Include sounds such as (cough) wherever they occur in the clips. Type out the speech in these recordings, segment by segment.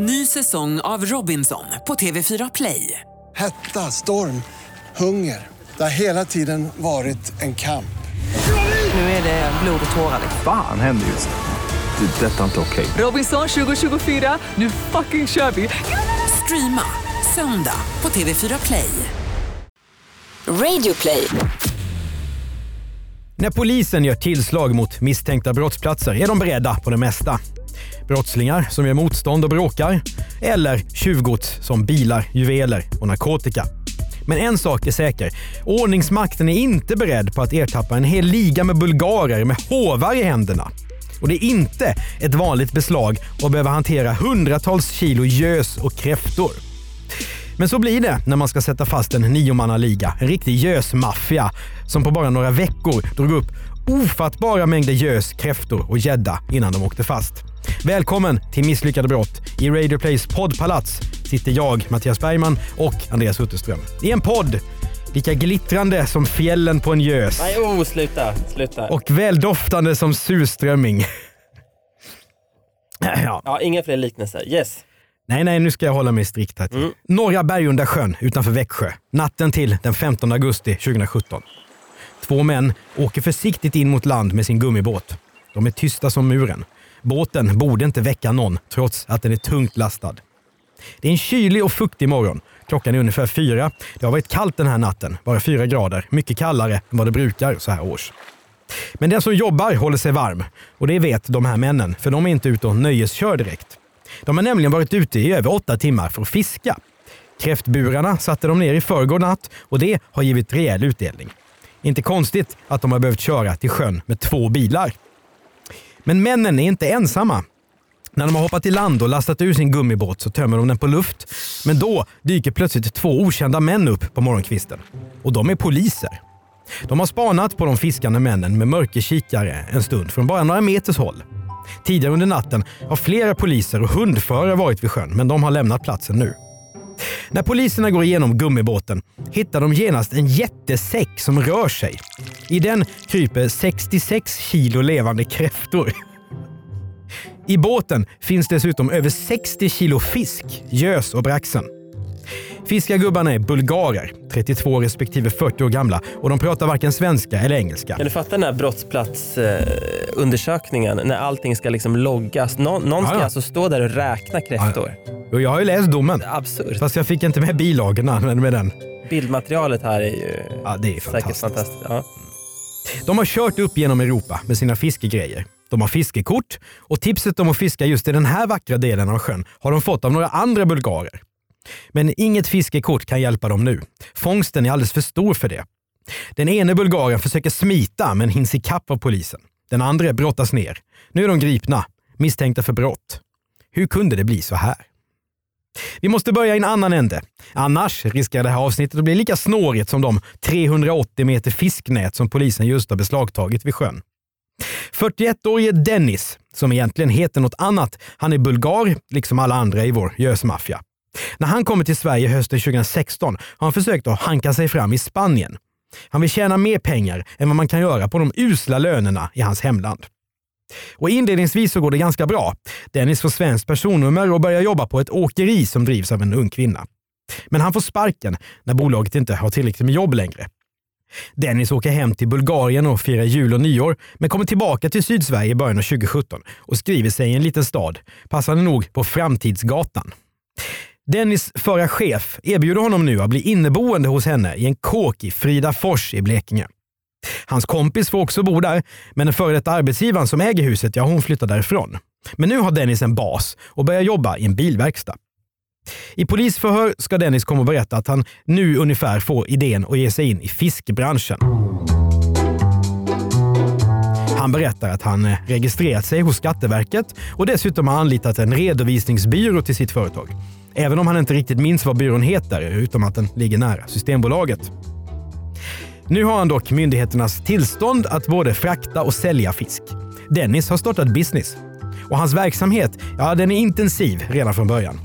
Ny säsong av Robinson på TV4 Play. Hetta, storm, hunger. Det har hela tiden varit en kamp. Nu är det blod och tårar. Fan händer just nu. Det. är Detta är inte okej. Robinson 2024, nu fucking kör vi! Streama söndag på TV4 Play. Radio play. När polisen gör tillslag mot misstänkta brottsplatser är de beredda på det mesta. Brottslingar som gör motstånd och bråkar. Eller tjuvgods som bilar, juveler och narkotika. Men en sak är säker. Ordningsmakten är inte beredd på att ertappa en hel liga med bulgarer med hovar i händerna. Och det är inte ett vanligt beslag att behöva hantera hundratals kilo gös och kräftor. Men så blir det när man ska sätta fast en niomannaliga, en riktig gösmaffia som på bara några veckor drog upp ofattbara mängder gös, kräftor och gädda innan de åkte fast. Välkommen till Misslyckade brott. I Radio Plays poddpalats sitter jag, Mattias Bergman och Andreas Utterström. I en podd lika glittrande som fjällen på en gös Nej, oh, sluta, sluta. och väldoftande som surströmming. (laughs) ja. Ja, inga fler liknelser. Yes. Nej, nej, nu ska jag hålla mig strikt här. till. Norra Bergunda sjön utanför Växjö. Natten till den 15 augusti 2017. Två män åker försiktigt in mot land med sin gummibåt. De är tysta som muren. Båten borde inte väcka någon, trots att den är tungt lastad. Det är en kylig och fuktig morgon. Klockan är ungefär fyra. Det har varit kallt den här natten, bara fyra grader. Mycket kallare än vad det brukar så här års. Men den som jobbar håller sig varm. Och det vet de här männen, för de är inte ute och nöjeskör direkt. De har nämligen varit ute i över åtta timmar för att fiska. Kräftburarna satte de ner i förrgår natt och det har givit rejäl utdelning. Inte konstigt att de har behövt köra till sjön med två bilar. Men männen är inte ensamma. När de har hoppat i land och lastat ur sin gummibåt så tömmer de den på luft. Men då dyker plötsligt två okända män upp på morgonkvisten. Och de är poliser. De har spanat på de fiskande männen med mörkerkikare en stund från bara några meters håll. Tidigare under natten har flera poliser och hundförare varit vid sjön, men de har lämnat platsen nu. När poliserna går igenom gummibåten hittar de genast en jättesäck som rör sig. I den kryper 66 kilo levande kräftor. I båten finns dessutom över 60 kilo fisk, gös och braxen. Fiskargubbarna är bulgarer, 32 respektive 40 år gamla och de pratar varken svenska eller engelska. Kan du fatta den här brottsplatsundersökningen när allting ska liksom loggas? Nå- någon ska Ja, ja. alltså stå där och räkna kräftor. Och jag har ju läst domen, Absurt. fast jag fick inte med bilagorna med den. Bildmaterialet här är ju Ja, det är säkert fantastiskt. fantastiskt. Ja. De har kört upp genom Europa med sina fiskegrejer. De har fiskekort och tipset om att fiska just i den här vackra delen av sjön har de fått av några andra bulgarer. Men inget fiskekort kan hjälpa dem nu. Fångsten är alldeles för stor för det. Den ene bulgaren försöker smita men hinns ikapp av polisen. Den andra brottas ner. Nu är de gripna, misstänkta för brott. Hur kunde det bli så här? Vi måste börja i en annan ände. Annars riskerar det här avsnittet att bli lika snårigt som de 380 meter fisknät som polisen just har beslagtagit vid sjön. 41-årige Dennis, som egentligen heter något annat, han är bulgar, liksom alla andra i vår gösmaffia. När han kommer till Sverige hösten 2016 har han försökt att hanka sig fram i Spanien. Han vill tjäna mer pengar än vad man kan göra på de usla lönerna i hans hemland. Och inledningsvis så går det ganska bra. Dennis får svenskt personnummer och börjar jobba på ett åkeri som drivs av en ung kvinna. Men han får sparken när bolaget inte har tillräckligt med jobb längre. Dennis åker hem till Bulgarien och firar jul och nyår, men kommer tillbaka till Sydsverige i början av 2017 och skriver sig i en liten stad, passande nog på Framtidsgatan. Dennis förra chef erbjuder honom nu att bli inneboende hos henne i en kåk i Fridafors i Blekinge. Hans kompis får också bo där, men den före detta arbetsgivaren som äger huset, ja hon flyttar därifrån. Men nu har Dennis en bas och börjar jobba i en bilverkstad. I polisförhör ska Dennis komma och berätta att han nu ungefär får idén att ge sig in i fiskbranschen. Han berättar att han eh, registrerat sig hos Skatteverket och dessutom har anlitat en redovisningsbyrå till sitt företag. Även om han inte riktigt minns vad byrån heter, utom att den ligger nära Systembolaget. Nu har han dock myndigheternas tillstånd att både frakta och sälja fisk. Dennis har startat business. Och hans verksamhet, ja den är intensiv redan från början.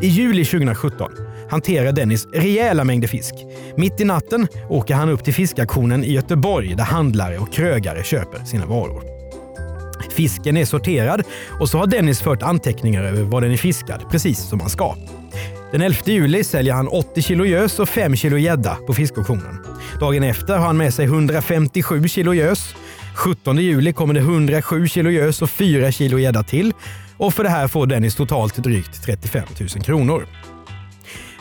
I juli 2017 hanterar Dennis rejäla mängder fisk. Mitt i natten åker han upp till fiskaktionen i Göteborg där handlare och krögare köper sina varor. Fisken är sorterad och så har Dennis fört anteckningar över vad den är fiskad, precis som han ska. Den 11 juli säljer han 80 kilo gös och 5 kilo gädda på fiskauktionen. Dagen efter har han med sig 157 kilo gös. 17 juli kommer det 107 kilo gös och 4 kilo gädda till. Och för det här får Dennis totalt drygt 35 000 kronor.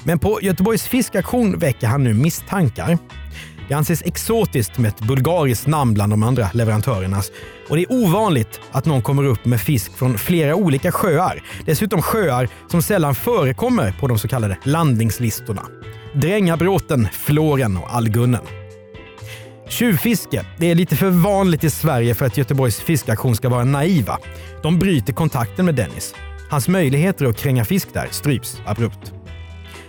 Men på Göteborgs fiskaktion väcker han nu misstankar. Det anses exotiskt med ett bulgariskt namn bland de andra leverantörernas och det är ovanligt att någon kommer upp med fisk från flera olika sjöar. Dessutom sjöar som sällan förekommer på de så kallade landningslistorna. Drängabråten, Flåren och Algunnen. Tjuvfiske det är lite för vanligt i Sverige för att Göteborgs fiskaktion ska vara naiva. De bryter kontakten med Dennis. Hans möjligheter att kränga fisk där stryps abrupt.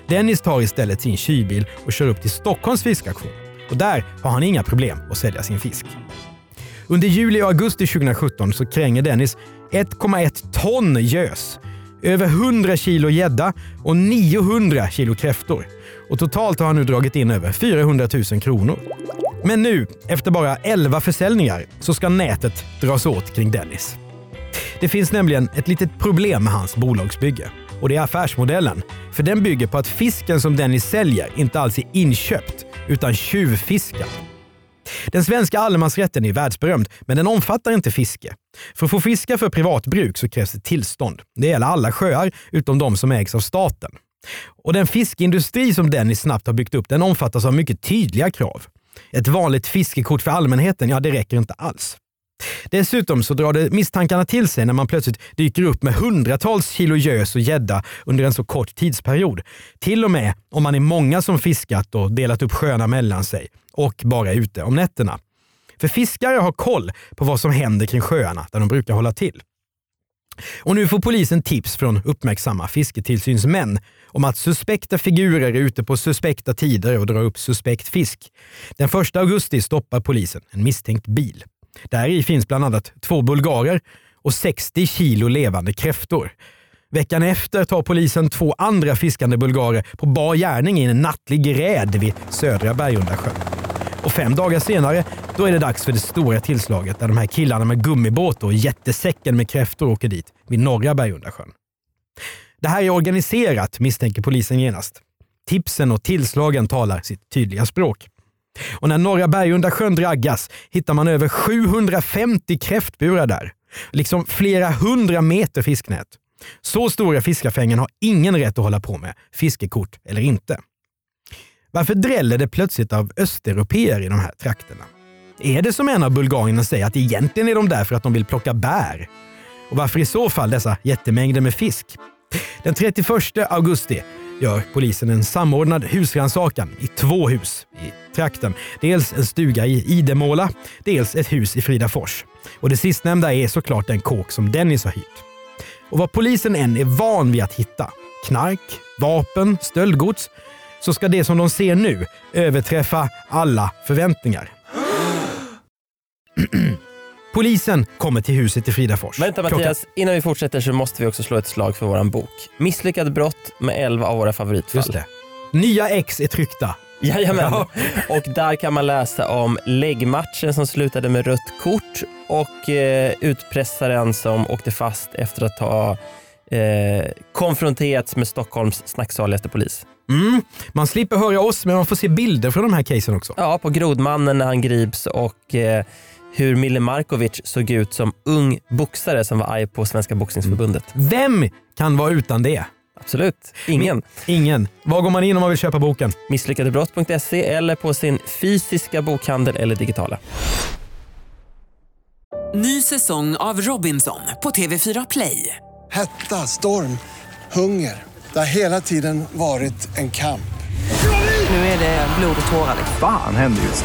Dennis tar istället sin kylbil och kör upp till Stockholms fiskaktion. Och där har han inga problem att sälja sin fisk. Under juli och augusti 2017 så kränger Dennis 1,1 ton gös, över 100 kilo gädda och 900 kilo kräftor. Och totalt har han nu dragit in över 400 000 kronor. Men nu, efter bara 11 försäljningar, så ska nätet dras åt kring Dennis. Det finns nämligen ett litet problem med hans bolagsbygge. Och det är affärsmodellen. För den bygger på att fisken som Dennis säljer inte alls är inköpt, utan tjuvfiska. Den svenska allemansrätten är världsberömd, men den omfattar inte fiske. För att få fiska för privat bruk så krävs det tillstånd. Det gäller alla sjöar, utom de som ägs av staten. Och den fiskindustri som Dennis snabbt har byggt upp, den omfattas av mycket tydliga krav. Ett vanligt fiskekort för allmänheten, ja det räcker inte alls. Dessutom så drar det misstankarna till sig när man plötsligt dyker upp med hundratals kilo gös och gädda under en så kort tidsperiod. Till och med om man är många som fiskat och delat upp sjöarna mellan sig och bara är ute om nätterna. För fiskare har koll på vad som händer kring sjöarna där de brukar hålla till. Och nu får polisen tips från uppmärksamma fisketillsynsmän om att suspekta figurer är ute på suspekta tider och drar upp suspekt fisk. Den 1 augusti stoppar polisen en misstänkt bil. Där i finns bland annat två bulgarer och 60 kilo levande kräftor. Veckan efter tar polisen två andra fiskande bulgarer på bar gärning i en nattlig räd vid södra Bergundasjön. Och fem dagar senare då är det dags för det stora tillslaget där de här killarna med gummibåt och jättesäcken med kräftor åker dit vid norra Bergundasjön. Det här är organiserat misstänker polisen genast. Tipsen och tillslagen talar sitt tydliga språk. Och när norra Bergundasjön draggas hittar man över 750 kräftburar där. Liksom flera hundra meter fisknät. Så stora fiskafängen har ingen rätt att hålla på med, fiskekort eller inte. Varför dräller det plötsligt av östeuropeer i de här trakterna? Är det som en av bulgarierna säger att egentligen är de där för att de vill plocka bär? Och varför i så fall dessa jättemängder med fisk? Den 31 augusti gör polisen en samordnad husrannsakan i två hus i trakten. Dels en stuga i Idemåla, dels ett hus i Fridafors. Och det sistnämnda är såklart den kåk som Dennis har hyrt. Och vad polisen än är van vid att hitta, knark, vapen, stöldgods, så ska det som de ser nu överträffa alla förväntningar. Polisen kommer till huset i Fridafors. Vänta Klockan- Mattias, innan vi fortsätter så måste vi också slå ett slag för våran bok. Misslyckad brott med 11 av våra favoritfall. Just det. Nya ex är tryckta. Jajamän. Ja. (laughs) Och där kan man läsa om läggmatchen som slutade med rött kort och eh, utpressaren som åkte fast efter att ha eh, konfronterats med Stockholms snacksaligaste polis. Mm. Man slipper höra oss, men man får se bilder från de här casen också. Ja, på Grodmannen när han grips och eh, hur Mille Markovic såg ut som ung boxare som var arg på Svenska boxningsförbundet. Vem kan vara utan det? Absolut, ingen. Ingen. Var går man in om man vill köpa boken? Misslyckadebrott.se eller på sin fysiska bokhandel eller digitala. Ny säsong av Robinson på TV4 Play. Hetta, storm, hunger. Det har hela tiden varit en kamp. Nu är det blod och tårar. Fan händer just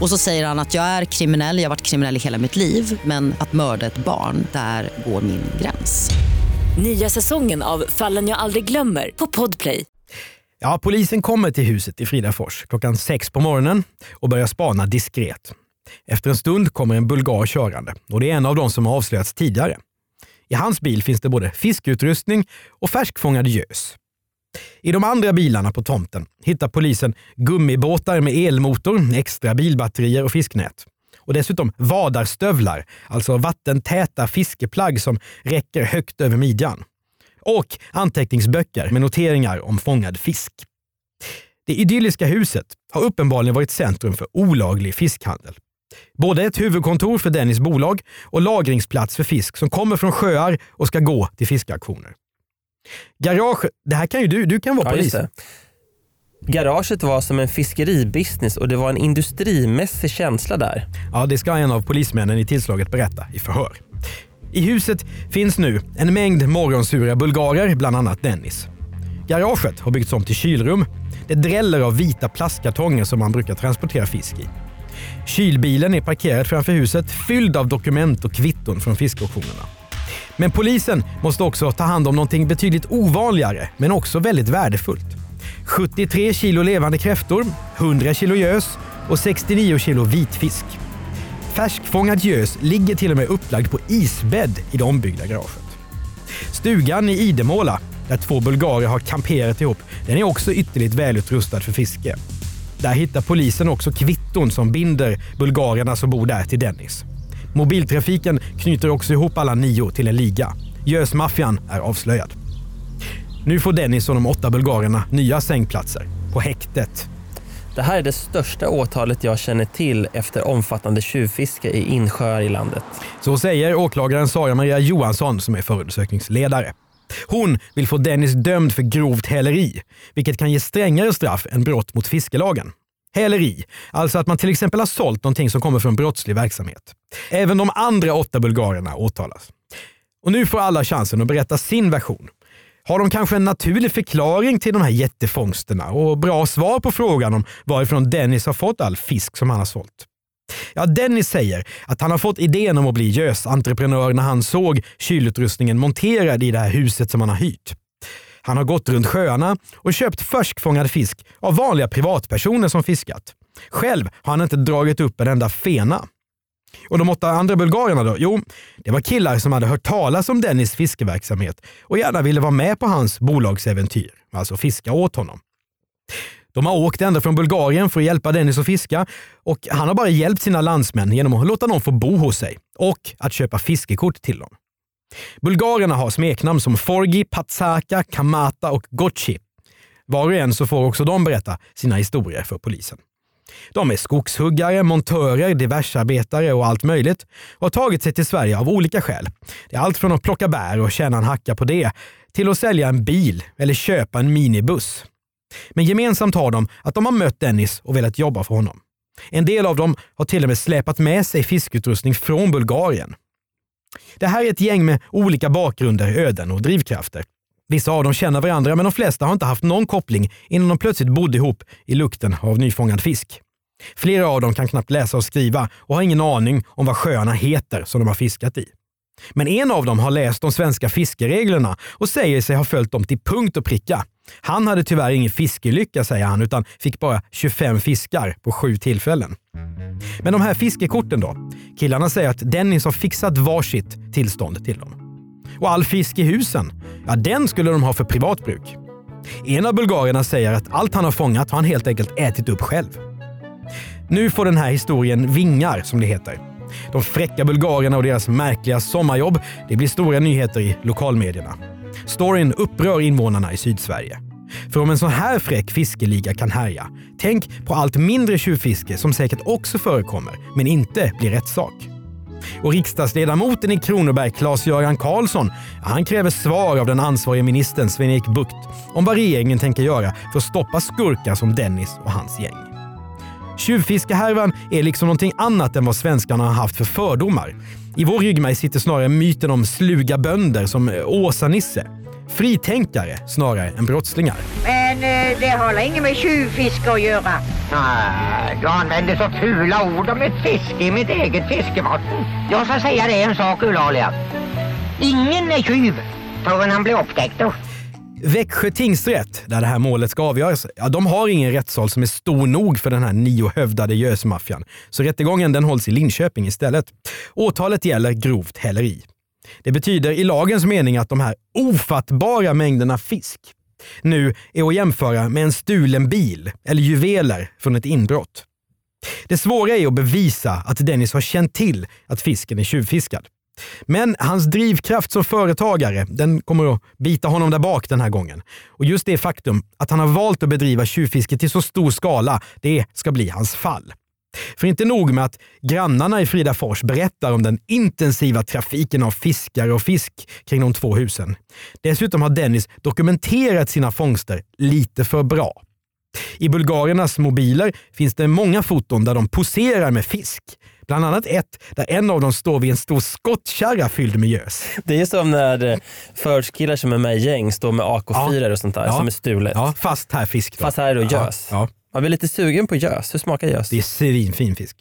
Och så säger han att jag är kriminell, jag har varit kriminell i hela mitt liv men att mörda ett barn, där går min gräns. Nya säsongen av Fallen jag aldrig glömmer på Podplay. Ja, polisen kommer till huset i Fridafors klockan sex på morgonen och börjar spana diskret. Efter en stund kommer en bulgar körande och det är en av de som har avslöjats tidigare. I hans bil finns det både fiskeutrustning och färskfångad gös. I de andra bilarna på tomten hittar polisen gummibåtar med elmotor, extra bilbatterier och fisknät. Och dessutom vadarstövlar, alltså vattentäta fiskeplagg som räcker högt över midjan. Och anteckningsböcker med noteringar om fångad fisk. Det idylliska huset har uppenbarligen varit centrum för olaglig fiskhandel. Både ett huvudkontor för Dennis bolag och lagringsplats för fisk som kommer från sjöar och ska gå till fiskaktioner. Garage, det här kan ju du, du kan vara Ja, polis. Garaget var som en fiskeribusiness och det var en industrimässig känsla där. Ja, det ska en av polismännen i tillslaget berätta i förhör. I huset finns nu en mängd morgonsura bulgarer, bland annat Dennis. Garaget har byggts om till kylrum. Det dräller av vita plastkartonger som man brukar transportera fisk i. Kylbilen är parkerad framför huset fylld av dokument och kvitton från fiskauktionerna. Men polisen måste också ta hand om någonting betydligt ovanligare, men också väldigt värdefullt. 73 kilo levande kräftor, 100 kilo gös och 69 kilo vitfisk. Färskfångad gös ligger till och med upplagd på isbädd i det ombyggda garaget. Stugan i Idemåla, där två bulgarer har kamperat ihop, den är också ytterligt välutrustad för fiske. Där hittar polisen också kvitton som binder bulgarerna som bor där till Dennis. Mobiltrafiken knyter också ihop alla nio till en liga. Gösmaffian är avslöjad. Nu får Dennis och de åtta bulgarerna nya sängplatser på häktet. Det här är det största åtalet jag känner till efter omfattande tjuvfiske i insjöar i landet. Så säger åklagaren Sara Maria Johansson som är förundersökningsledare. Hon vill få Dennis dömd för grovt häleri, vilket kan ge strängare straff än brott mot fiskelagen. Häleri, alltså att man till exempel har sålt någonting som kommer från brottslig verksamhet. Även de andra åtta bulgarerna åtalas. Och nu får alla chansen att berätta sin version. Har de kanske en naturlig förklaring till de här jättefångsterna och bra svar på frågan om varifrån Dennis har fått all fisk som han har sålt? Ja, Dennis säger att han har fått idén om att bli gösentreprenör när han såg kylutrustningen monterad i det här huset som han har hyrt. Han har gått runt sjöarna och köpt färskfångad fisk av vanliga privatpersoner som fiskat. Själv har han inte dragit upp en enda fena. Och de åtta andra bulgarerna då? Jo, det var killar som hade hört talas om Dennis fiskeverksamhet och gärna ville vara med på hans bolagsäventyr, alltså fiska åt honom. De har åkt ända från Bulgarien för att hjälpa Dennis att fiska och han har bara hjälpt sina landsmän genom att låta dem få bo hos sig och att köpa fiskekort till dem. Bulgarerna har smeknamn som Forgi, Patsaka, Kamata och Gochi. Var och en så får också de berätta sina historier för polisen. De är skogshuggare, montörer, diversarbetare och allt möjligt och har tagit sig till Sverige av olika skäl. Det är allt från att plocka bär och tjäna en hacka på det till att sälja en bil eller köpa en minibuss. Men gemensamt har de att de har mött Dennis och velat jobba för honom. En del av dem har till och med släpat med sig fiskutrustning från Bulgarien. Det här är ett gäng med olika bakgrunder, öden och drivkrafter. Vissa av dem känner varandra men de flesta har inte haft någon koppling innan de plötsligt bodde ihop i lukten av nyfångad fisk. Flera av dem kan knappt läsa och skriva och har ingen aning om vad sjöarna heter som de har fiskat i. Men en av dem har läst de svenska fiskereglerna och säger sig ha följt dem till punkt och pricka. Han hade tyvärr ingen fiskelycka säger han, utan fick bara 25 fiskar på sju tillfällen. Men de här fiskekorten då? Killarna säger att Dennis har fixat varsitt tillstånd till dem. Och all fisk i husen, ja den skulle de ha för privat bruk. En av bulgarerna säger att allt han har fångat har han helt enkelt ätit upp själv. Nu får den här historien vingar, som det heter. De fräcka bulgarerna och deras märkliga sommarjobb, det blir stora nyheter i lokalmedierna. Storyn upprör invånarna i Sydsverige. För om en sån här fräck fiskeliga kan härja, tänk på allt mindre tjuvfiske som säkert också förekommer, men inte blir rättssak. Och riksdagsledamoten i Kronoberg, Claes-Göran Karlsson, han kräver svar av den ansvarige ministern Sven-Erik Bucht om vad regeringen tänker göra för att stoppa skurkar som Dennis och hans gäng. Tjuvfiskehärvan är liksom någonting annat än vad svenskarna har haft för fördomar. I vår ryggmärg sitter snarare myten om sluga bönder som Åsa-Nisse. Fritänkare snarare än brottslingar. Men eh, det har inget med tjuvfiske att göra? Nej, du använder så fula ord om ett fiske i mitt eget fiskevatten. Jag ska säga dig en sak, Eulalia. Ingen är tjuv förrän han blev upptäckt då. Växjö tingsrätt, där det här målet ska avgöras, ja, de har ingen rättssal som är stor nog för den här niohövdade gösmaffian. Så rättegången den hålls i Linköping istället. Åtalet gäller grovt häleri. Det betyder i lagens mening att de här ofattbara mängderna fisk nu är att jämföra med en stulen bil eller juveler från ett inbrott. Det svåra är att bevisa att Dennis har känt till att fisken är tjuvfiskad. Men hans drivkraft som företagare den kommer att bita honom där bak den här gången. Och just det faktum att han har valt att bedriva tjuvfiske till så stor skala, det ska bli hans fall. För inte nog med att grannarna i Fridafors berättar om den intensiva trafiken av fiskare och fisk kring de två husen. Dessutom har Dennis dokumenterat sina fångster lite för bra. I bulgarernas mobiler finns det många foton där de poserar med fisk. Bland annat ett där en av dem står vid en stor skottkärra fylld med gös. Det är som när eh, förortskillar som är med i gäng står med AK4 och sånt där Ja. som är stulet. Ja, fast här fisk. Då. Fast här är det Ja, gös. Ja, Man blir lite sugen på gös. Hur smakar gös? det är svinfin fisk.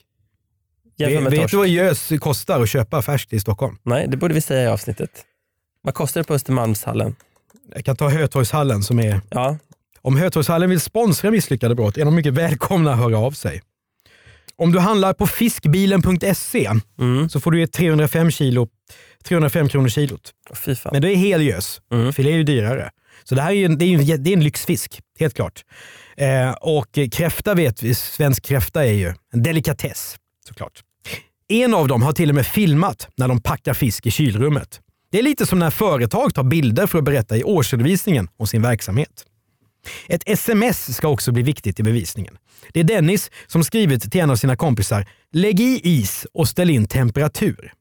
Vet, vet du vad gös kostar att köpa färskt i Stockholm? Nej, det borde vi säga i avsnittet. Vad kostar det på Östermalmshallen? Jag kan ta Hötorgshallen som är... Ja, Om Hötorgshallen vill sponsra misslyckade brott är de mycket välkomna att höra av sig. Om du handlar på fiskbilen.se mm. så får du ge 305, kilo, 305 kronor kilot. fan. Men det är hel gös. Mm. Filé är ju dyrare. Så det här är ju det är det är en lyxfisk, helt klart. Eh, och kräfta vet vi, svensk kräfta är ju en delikatess såklart. En av dem har till och med filmat när de packar fisk i kylrummet. Det är lite som när företag tar bilder för att berätta i årsredovisningen om sin verksamhet. Ett sms ska också bli viktigt i bevisningen. Det är Dennis som skrivit till en av sina kompisar “Lägg i is och ställ in temperatur”.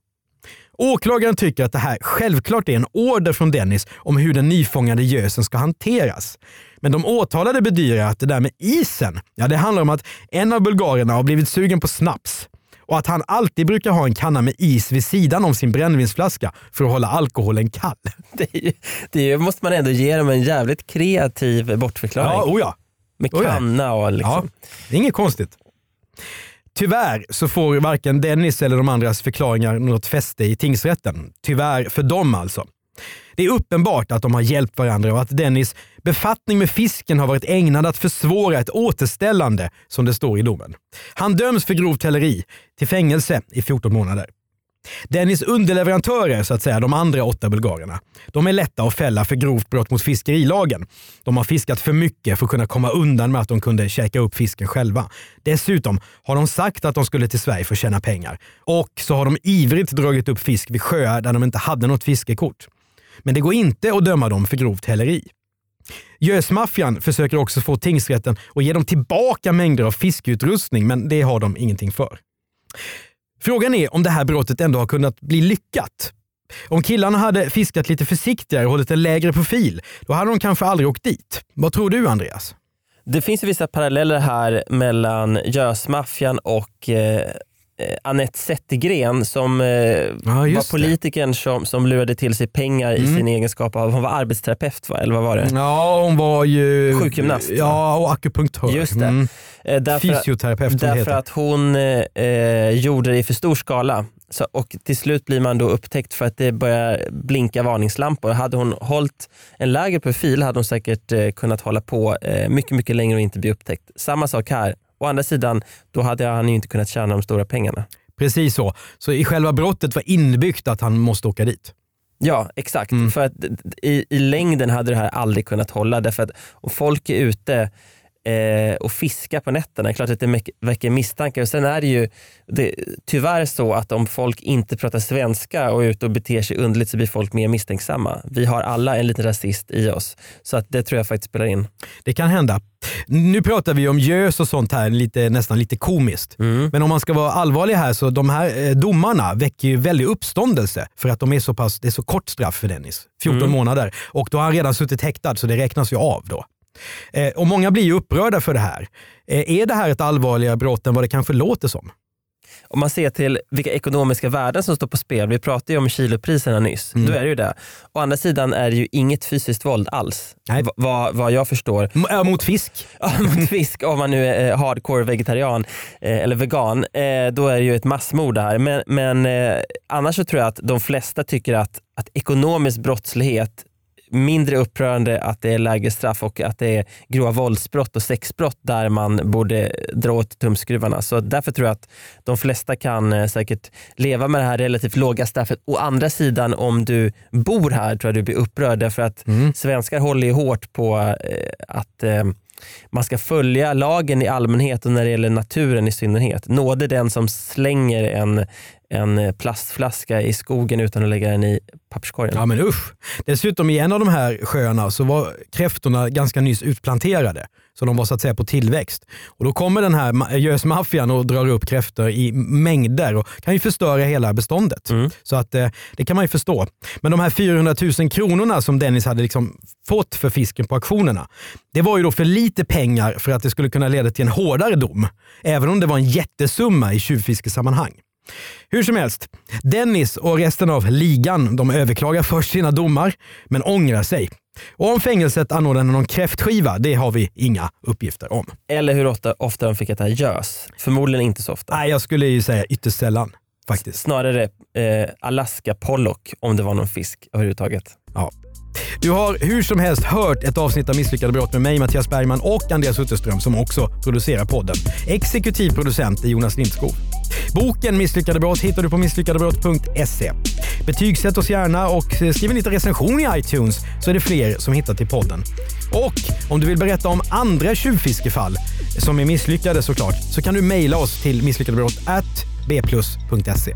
Åklagaren tycker att det här självklart är en order från Dennis om hur den nyfångade gösen ska hanteras. Men de åtalade bedyrar att det där med isen, ja det handlar om att en av bulgarerna har blivit sugen på snaps och att han alltid brukar ha en kanna med is vid sidan om sin brännvinsflaska för att hålla alkoholen kall. (laughs) Det, ju, det måste man ändå ge dem en jävligt kreativ bortförklaring. Ja, oh ja. Med oh ja. kanna och liksom. Ja, det är inget konstigt. Tyvärr så får varken Dennis eller de andras förklaringar något fäste i tingsrätten. Tyvärr för dem alltså. Det är uppenbart att de har hjälpt varandra och att Dennis befattning med fisken har varit ägnad att försvåra ett återställande, som det står i domen. Han döms för grovt häleri till fängelse i 14 månader. Dennis underleverantörer, så att säga, de andra åtta bulgarerna, de är lätta att fälla för grovt brott mot fiskerilagen. De har fiskat för mycket för att kunna komma undan med att de kunde käka upp fisken själva. Dessutom har de sagt att de skulle till Sverige för att tjäna pengar. Och så har de ivrigt dragit upp fisk vid sjöar där de inte hade något fiskekort. Men det går inte att döma dem för grovt häleri. Gösmaffian försöker också få tingsrätten att ge dem tillbaka mängder av fiskeutrustning, men det har de ingenting för. Frågan är om det här brottet ändå har kunnat bli lyckat. Om killarna hade fiskat lite försiktigare och hållit en lägre profil, då hade de kanske aldrig åkt dit. Vad tror du Andreas? Det finns vissa paralleller här mellan gösmaffian och eh, eh, Anette Zettergren som eh, var just det. politikern som, som lurade till sig pengar i Mm. sin egenskap av, hon var arbetsterapeut va? eller vad var det? Ja, hon var ju... Sjukgymnast? Ja, och akupunktör. Just det. Mm. Eh, därför, Fysioterapeut Därför heter. att hon eh, gjorde det i för stor skala. Så, och till slut blir man då upptäckt för att det börjar blinka varningslampor. Hade hon hållit en lägre profil hade hon säkert eh, kunnat hålla på eh, mycket, mycket längre och inte bli upptäckt. Samma sak här. Å andra sidan, då hade han ju inte kunnat tjäna de stora pengarna. Precis så. Så i själva brottet var inbyggt att han måste åka dit. Ja, exakt. Mm. För att i, i längden hade det här aldrig kunnat hålla. Därför att om folk är ute eh, och fiskar på nätterna, det är klart att det väcker misstankar. Och sen är det ju det, tyvärr så att om folk inte pratar svenska och är ute och beter sig underligt så blir folk mer misstänksamma. Vi har alla en liten rasist i oss. Så att det tror jag faktiskt spelar in. Det kan hända. Nu pratar vi om gös och sånt här, lite, nästan lite komiskt. Men om man ska vara allvarlig här så de här eh, domarna väcker ju väldig uppståndelse för att de är så pass, det är så kort straff för Dennis. 14 Mm. månader. Och då har han redan suttit häktad så det räknas ju av då. Eh, och Många blir ju upprörda för det här. Eh, är det här ett allvarligare brott än vad det kanske låter som? Om man ser till vilka ekonomiska värden som står på spel, vi pratade ju om kilopriserna nyss, Mm. då är det ju det. Å andra sidan är det ju inget fysiskt våld alls, Va- vad, vad jag förstår. mot fisk? (laughs) Ja, mot fisk, om man nu är eh, hardcore vegetarian eh, eller vegan, eh, då är det ju ett massmord det här. Men, men annars så tror jag att de flesta tycker att, att ekonomisk brottslighet mindre upprörande att det är lägre straff och att det är grova våldsbrott och sexbrott där man borde dra åt tumskruvarna. Så därför tror jag att de flesta kan eh, säkert leva med det här relativt låga straffet. Å andra sidan om du bor här tror jag du blir upprörd därför att svenskar håller ju hårt på eh, att eh, man ska följa lagen i allmänhet och när det gäller naturen i synnerhet. Nåde den som slänger en, en plastflaska i skogen utan att lägga den i papperskorgen. Ja men usch. Dessutom i en av de här sjöarna så var kräftorna ganska nyss utplanterade. Så de var så att säga på tillväxt. Och Då kommer den här ma- gösmaffian och drar upp kräftor i mängder och kan ju förstöra hela beståndet. Så att eh, det kan man ju förstå. Men de här 400 000 kronorna som Dennis hade liksom fått för fisken på auktionerna. Det var ju då för lite pengar för att det skulle kunna leda till en hårdare dom. Även om det var en jättesumma i tjuvfiskesammanhang. Hur som helst, Dennis och resten av ligan de överklagar först sina domar, men ångrar sig. Och om fängelset anordnar någon kräftskiva, det har vi inga uppgifter om. Eller hur ofta, ofta de fick äta gös. Förmodligen inte så ofta. Nej, jag skulle ju säga ytterst sällan. Faktiskt. Snarare eh, Alaska pollock om det var någon fisk överhuvudtaget. Ja. Du har hur som helst hört ett avsnitt av Misslyckade brott med mig, Mattias Bergman och Andreas Utterström som också producerar podden. Exekutiv producent är Jonas Lindskog. Boken Misslyckade brott hittar du på misslyckadebrott.se. Betygsätt oss gärna och eh, skriv en liten recension i iTunes så är det fler som hittar till podden. Och om du vill berätta om andra tjuvfiskefall som är misslyckade såklart så kan du mejla oss till misslyckadebrott@bplus.se.